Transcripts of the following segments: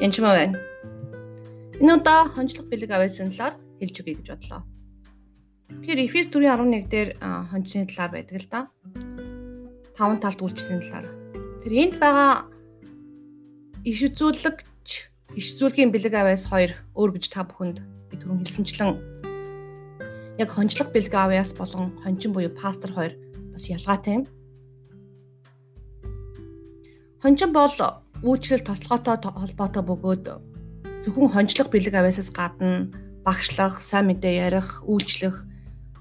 Янчмаа байна. Энэ удаа хончлох бэлэг авьяасын талаар хэлж өгье гэж бодлоо. Тэгэхээр Эфес 4:11 дээр хончны талаар байдаг л да. Таван талд үйлчлэлийн талаар. Тэр энд байгаа иш үзүүлэгч, иш зүйлгийн бэлэг авьяас хоёр өөр гэж та бүхэнд би түрүүн хэлсэнчлэн яг хончлох бэлэг авьяас болон хончин буюу пастор хоёр бас ялгаатай юм. Хончин бол үйлчлэл тослогоотой холбоотой бөгөөд зөвхөн хончлох бэлэг авьяасаас гадна багшлах, сайн мэдээ ярих, үйлчлэх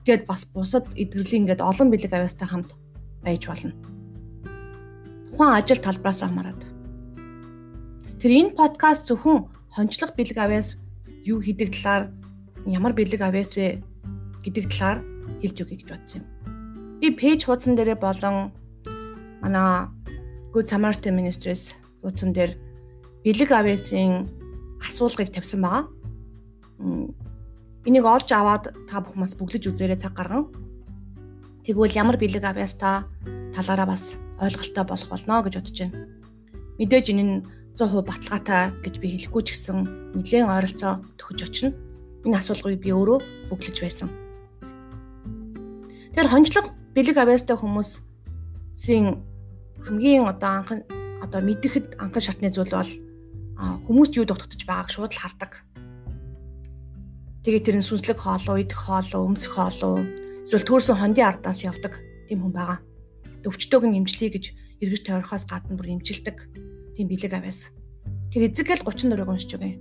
тэгээд бас бусад эдгэрлийн ингээд олон бэлэг авьяастай хамт байж болно. Тухайн ажил талбараас хамаарат. Тэр энэ подкаст зөвхөн хончлох бэлэг авьяас юу хийдэг талаар ямар бэлэг авьяас вэ гэдэг талаар хэлж өгье гэж бодсон юм. Би пэйж хуудсан дээрээ болон манай Good Samaritan Ministries утсан дээр бэлэг авьяасын асуулгыг тавьсан байгаа. Энийг олж аваад та бүхэн бас бүглэж үзээрэй цаг гарган. Тэгвэл ямар бэлэг авьяастай талаараа бас ойлголттой болох болно гэж бодож байна. Мэдээж энэ нь 100% баталгаатай гэж би хэлэхгүй ч гэсэн нэлээд ойролцоо төгөж очино. Энэ асуулгыг би өөрөө бүглэж байсан. Тэгэхээр хончлог бэлэг авьяастай хүмүүсийн хамгийн одоо анхан одоо мэдэхэд анхан шатны зүйл бол хүмүүст юу дутагдж байгааг шууд л хардаг. Тэгээд тэр нь сүнслэг хоолоо, идэх хоолоо, өмсөх хоолоо, эсвэл төрсэн хондын ардаас явдаг тийм хүн байгаа. Өвчтөөг нь имжлэе гэж эргэж тойрохоос гадна бүр имжилдэг тийм бэлэг авяас. Тэр эзэгэл 34-ыг уншиж өгье.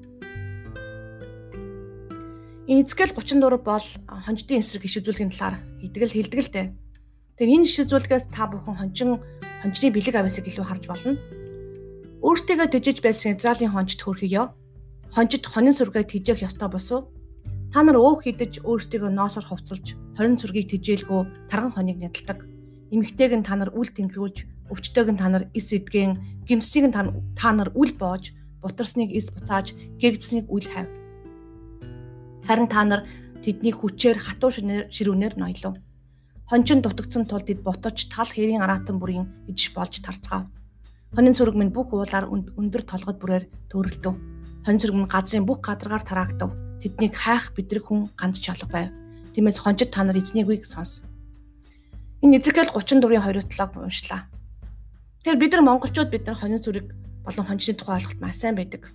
Энэ эзэгэл 34 бол хонждын эсрэг иш үзүүлгийн талаар хийдэг л хэлдэг л дээ. Тэгэхээр энэ иш үзүүлгээс та бүхэн хончин хончны бэлэг авьяасыг илүү харж болно. Өөртөө төжиж байсан Израилийн хончд хөрхийё. Хончид хонин сүргээ тижээх ёстой босуу. Та нар өөх хідэж өөртөө ноосоор хувцалж, хорин сүргийг тижээлгөө тарган хоныг нядалдаг. Эмэгтэйг нь та нар үл тэнгэрүүлж, өвчтөйг нь та нар ис эдгэн, гимсийг нь та нар үл боож, бутарсныг ис буцааж, гэгдсэнийг үл хайв. Харин та нар тэднийг хүчээр хатуу ширүүнээр ноёлов Хончин дутагдсан тул тэд ботож тал хэрийн аратан бүрийн идэж болж тарцгаав. Хонин сүрэг минь бүх уулаар өндөр толгод бүрээр төрөлдөв. Хонин сүрэг минь газрын бүх гадаргаар тараагдав. Тэднийг хайх бидрэг хүн ганц чалга байв. Тиймээс хончид та нар эзнийг үгийг сонс. Энэ Эзекэл 34-ийн 2-7-ыг уншлаа. Тэгэхээр бид нар монголчууд бид нар хонин зүрэг болон хончны тухай ойлголт маш сайн байдаг.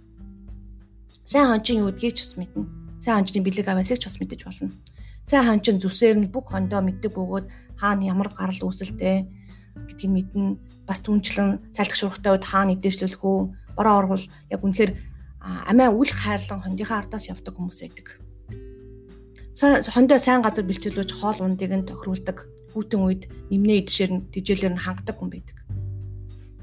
Сайн хончин юу гэдгийг ч бас мэднэ. Сайн хончны бэлэг аваасыг ч бас мэдэж болно. Сайн хаан чин зүсээр нь бүх хондоо мэддэг бөгөөд хаана ямар гарал үүсэлтэй гэдгийг мэднэ. Бас түнчлэн цайлах шуурхтай үед хаана идэрчлүүлэх үү? Бороо орвол яг үнэхээр амиа үл хайрлан хондынхаа ардаас явдаг хүмүүс байдаг. Хондоо сайн газар бэлчүүлж хоол ундыг нь тохируулдаг. Хүүтэн үед нэмнээ идшээр нь тижээлэр нь хангадаг хүн байдаг.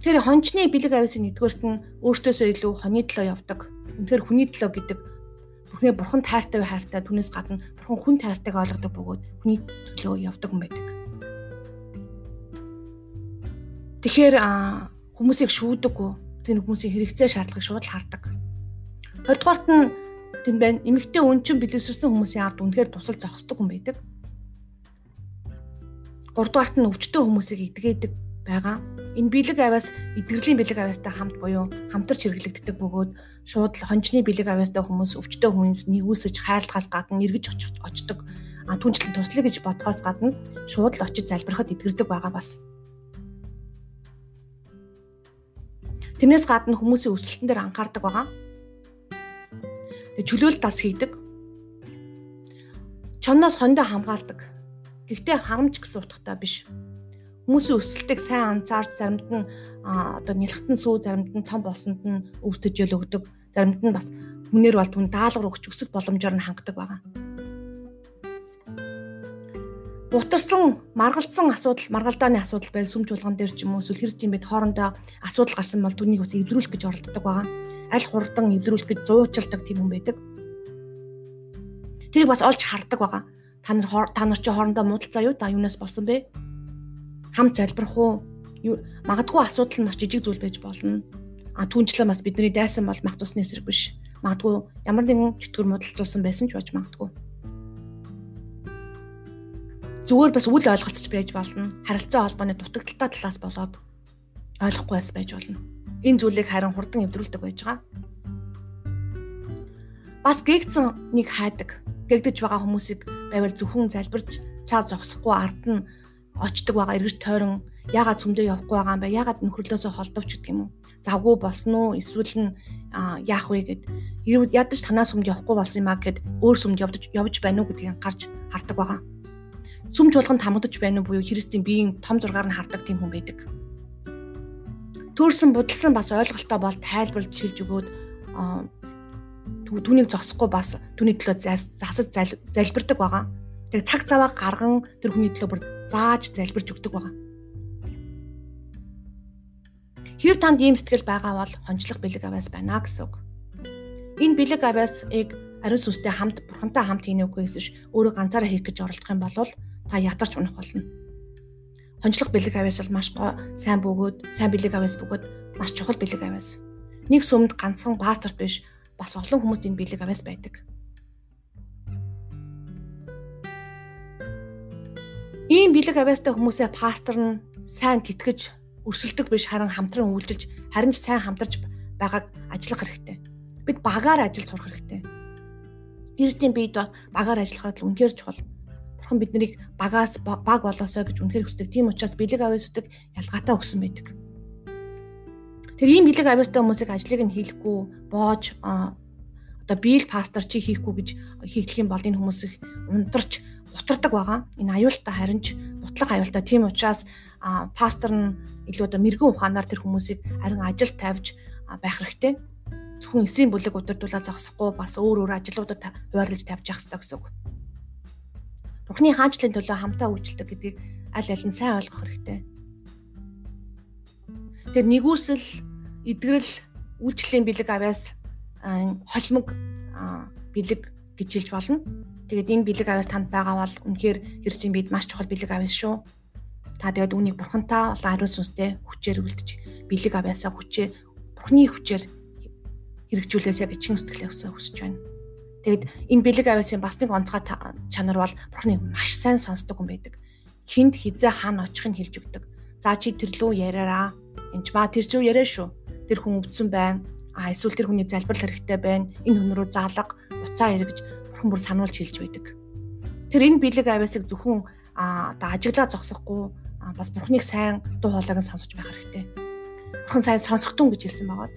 Тэр хончны бэлэг ависын нэгдүгээрт нь өөртөөсөө илүү хоны төлөө явдаг. Үнэхээр хүний төлөө гэдэг Бүхнээ бурхан тайртай хайртай түүнээс гадна бурхан хүн тайртайг ойлгодог бөгөөд хүний төлөө явдаг хүн байдаг. Тэгэхээр хүмүүсийг шүүдэггүй тэр хүмүүсийн хэрэгцээ шаардлагыг шууд хардаг. Хоёрдугаарт нь тэн байна. Эмэгтэй өнчин бэлэвсэрсэн хүмүүсийн ард үнэхээр тусал зогсдог хүн байдаг. Гуравдугаарт нь өвчтөө хүмүүсийг идгээдэг байгаа. Энэ бэлэг авиас эдгэрлийн бэлэг авиастай хамт буюу хамтарч хэрэглэгддэг бөгөөд шууд хончны бэлэг авиастай хүмүүс өвчтөе хүнс нэгүсэж хайрлахаас гадна эргэж очдог. Түнчлэн туслая гэж бодхоос гадна шууд л очиж залбирахад эдгэрдэг байгаа бас. Тэрнээс гадна хүмүүсийн өсөлтөн дээр анхаардаг байгаа. Тэгээ чөлөөлөлт бас хийдэг. Чонноос хондоо хамгаалдаг. Гэхдээ харамч гэсэн утгатай биш хүмүүсийн өсөлтийг сайн анзаарч заримд нь одоо нэлхтэн сүү заримд нь том болсонд нь өвтөж ял өгдөг заримд нь бас хүнээр бол түн даалгавар өгч өсөх боломжоор нь хангадаг байгаа. Бутарсан, маргалцсан асуудал, маргалдааны асуудал байл сүм чуулган дээр ч юм уу эсвэл хэрэг юм бэ хоорондоо асуудал гарсан бол түүнийг бас эвдрүүлэх гэж оролддог байгаа. Аль хурдан эвдрүүлэх гэж зуучилдаг тийм хүн байдаг. Тэрийг бас олж хардаг байгаа. Та нар та нар чи хоорондоо муудалцаа юу да юунаас болсон бэ? Хамт залбирах уу? Магадгүй асуудал нь маш жижиг зүйл байж болно. А түүнчлэн бас бидний дайсан бол мах цусны эсрэг биш. Магадгүй ямар нэгэн чөтгөр модалцуулсан байсан ч байж магадгүй. Зүгээр бас үл ойлголцож байж болно. Харилцаа холбооны дутагдaltaй талаас болоод ойлгохгүй бас байж болно. Энэ зүйлийг харин хурдан эвдрүүлдэг байж байгаа. Бас гээгцэн нэг хайдаг. Гэгдэж байгаа хүмүүсийг байвал зөвхөн залбирч цаа зогсохгүй ард нь очдөг байгаа эргэж тойрон ягаад цөмдөө явахгүй байгаа юм бэ? Ягаад нөхрөлөөсөө холдовч гэдэг юм уу? Завгүй болсон уу? Эсвэл нь яах вэ гэд ядаж танаас сүмд явахгүй болсон юм а гэд өөр сүмд явж явж байна уу гэдгийг гарч хардаг байгаа. Сүмж болгонд хамгадаж байна уу буюу Христийн биеийн том зургаар нь хардаг тийм хүн байдаг. Төрсэн будалсан бас ойлголтоо бол тайлбарлаж хэлж өгөөд түүнийг зогсохгүй бас түүний төлөө засаж залбирдаг байгаа. Тэг цаг цаваа гарган тэр хүний төлөө бүр зааж залбирч өгдөг байгаа. Хэрв танд ийм сэтгэл байгаа бол хончлох бэлэг авяас байна гэсэн үг. Энэ бэлэг авяасыг ариун сүнстэй хамт бурхантай хамт хийнэ үгүй эсвэл өөрөө ганцаараа хийх гэж оролдох юм бол та ядарч унах болно. Хончлох бэлэг авяас бол маш гоо сайн бөгөөд, сайн бэлэг авяас бөгөөд маш чухал бэлэг авяас. Нэг сүмд ганцхан пасторт биш бас олон хүмүүст энэ бэлэг авяас байдаг. Ийм бэлэг авяастай хүмүүсээ пастор нь сайн тэтгэж өрсөлдөх биш харин хамтран үйлчилж харин ч сайн хамтарч байгааг ажиллах хэрэгтэй. Бид багаар ажил сурах хэрэгтэй. Христийн биед бол багаар ажиллахад л үнэхээр чухал. Бурхан биднийг багаас баг болоосоо гэж үнэхээр хүсдэг. Тийм учраас бэлэг авьяасуудыг ялгаатай өгсөн байдаг. Тэр ийм бэлэг авьяастай хүмүүсийг ажлыг нь хийлэхгүй боож одоо биел пастор чи хийхгүй гэж хийх юм бол энэ хүмүүс их унтарч гутардаг байгаа. Энэ аюултай харин ч бутлах аюултай. Тийм учраас пастор нь илүү одоо мэрэгэн ухаанаар тэр хүмүүсийг харин ажил тавьж байх хэрэгтэй. Зөвхөн эсийн бүлэг удирдуулаад зогсохгүй бас өөр өөр ажлуудад хуваарлаж тавьж явах хэрэгтэй гэсэн үг. Бурхны хаанчлалын төлөө хамтаа үйлчлдэг гэдгийг аль аль нь сайн ойлгох хэрэгтэй. Тэр нэгүсэл эдгэрэл үйлчлэлийн бэлэг авяас холимог бэлэг гэж хэлж болно. Тэгээд энэ бэлэг авяас танд байгаа бол үнэхээр Христийн биед маш чухал бэлэг авяас шүү. Та тэгээд үүнийг бурхантай болон ариун сүнстэй хүчээр үлдэж бэлэг авяасаа хүчээ бурхны хүчээр хэрэгжүүлээсэ гэж чин сэтгэлээ өсөө хүсэж байна. Тэгэд энэ бэлэг авяасын бас нэг онцгой чанар бол бурхны маш сайн сонсдог хүн байдаг. Хинд хизээ хаана очихыг хэлж өгдөг. За чи тэр лүү яриараа. Энд ба тэр зүү яриа шүү. Тэр хүн өвдсөн байна. А эсвэл тэр хүний залбирал хэрэгтэй байна. Энэ хүн рүү заалга, уцаа эргэж бурхан бүр сануулж хэлж байдаг. Тэр энэ бэлэг авяасыг зөвхөн одоо ажиглаа зогсохгүй бас бурхныг сайн дуу хоолойг нь сонсож байх хэрэгтэй. Бурхан сайн сонсохдун гэж хэлсэн байгаа.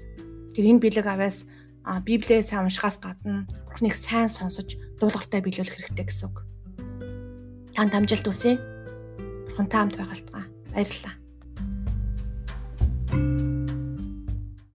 Тэр энэ бэлэг аваас Библийг сайн уншихаас гадна бурхныг сайн сонсож дуулгартай биелүүлэх хэрэгтэй гэсэн үг. Танд амжилт хүсье. Бурхан таамт байгальтгаа. Баярлалаа.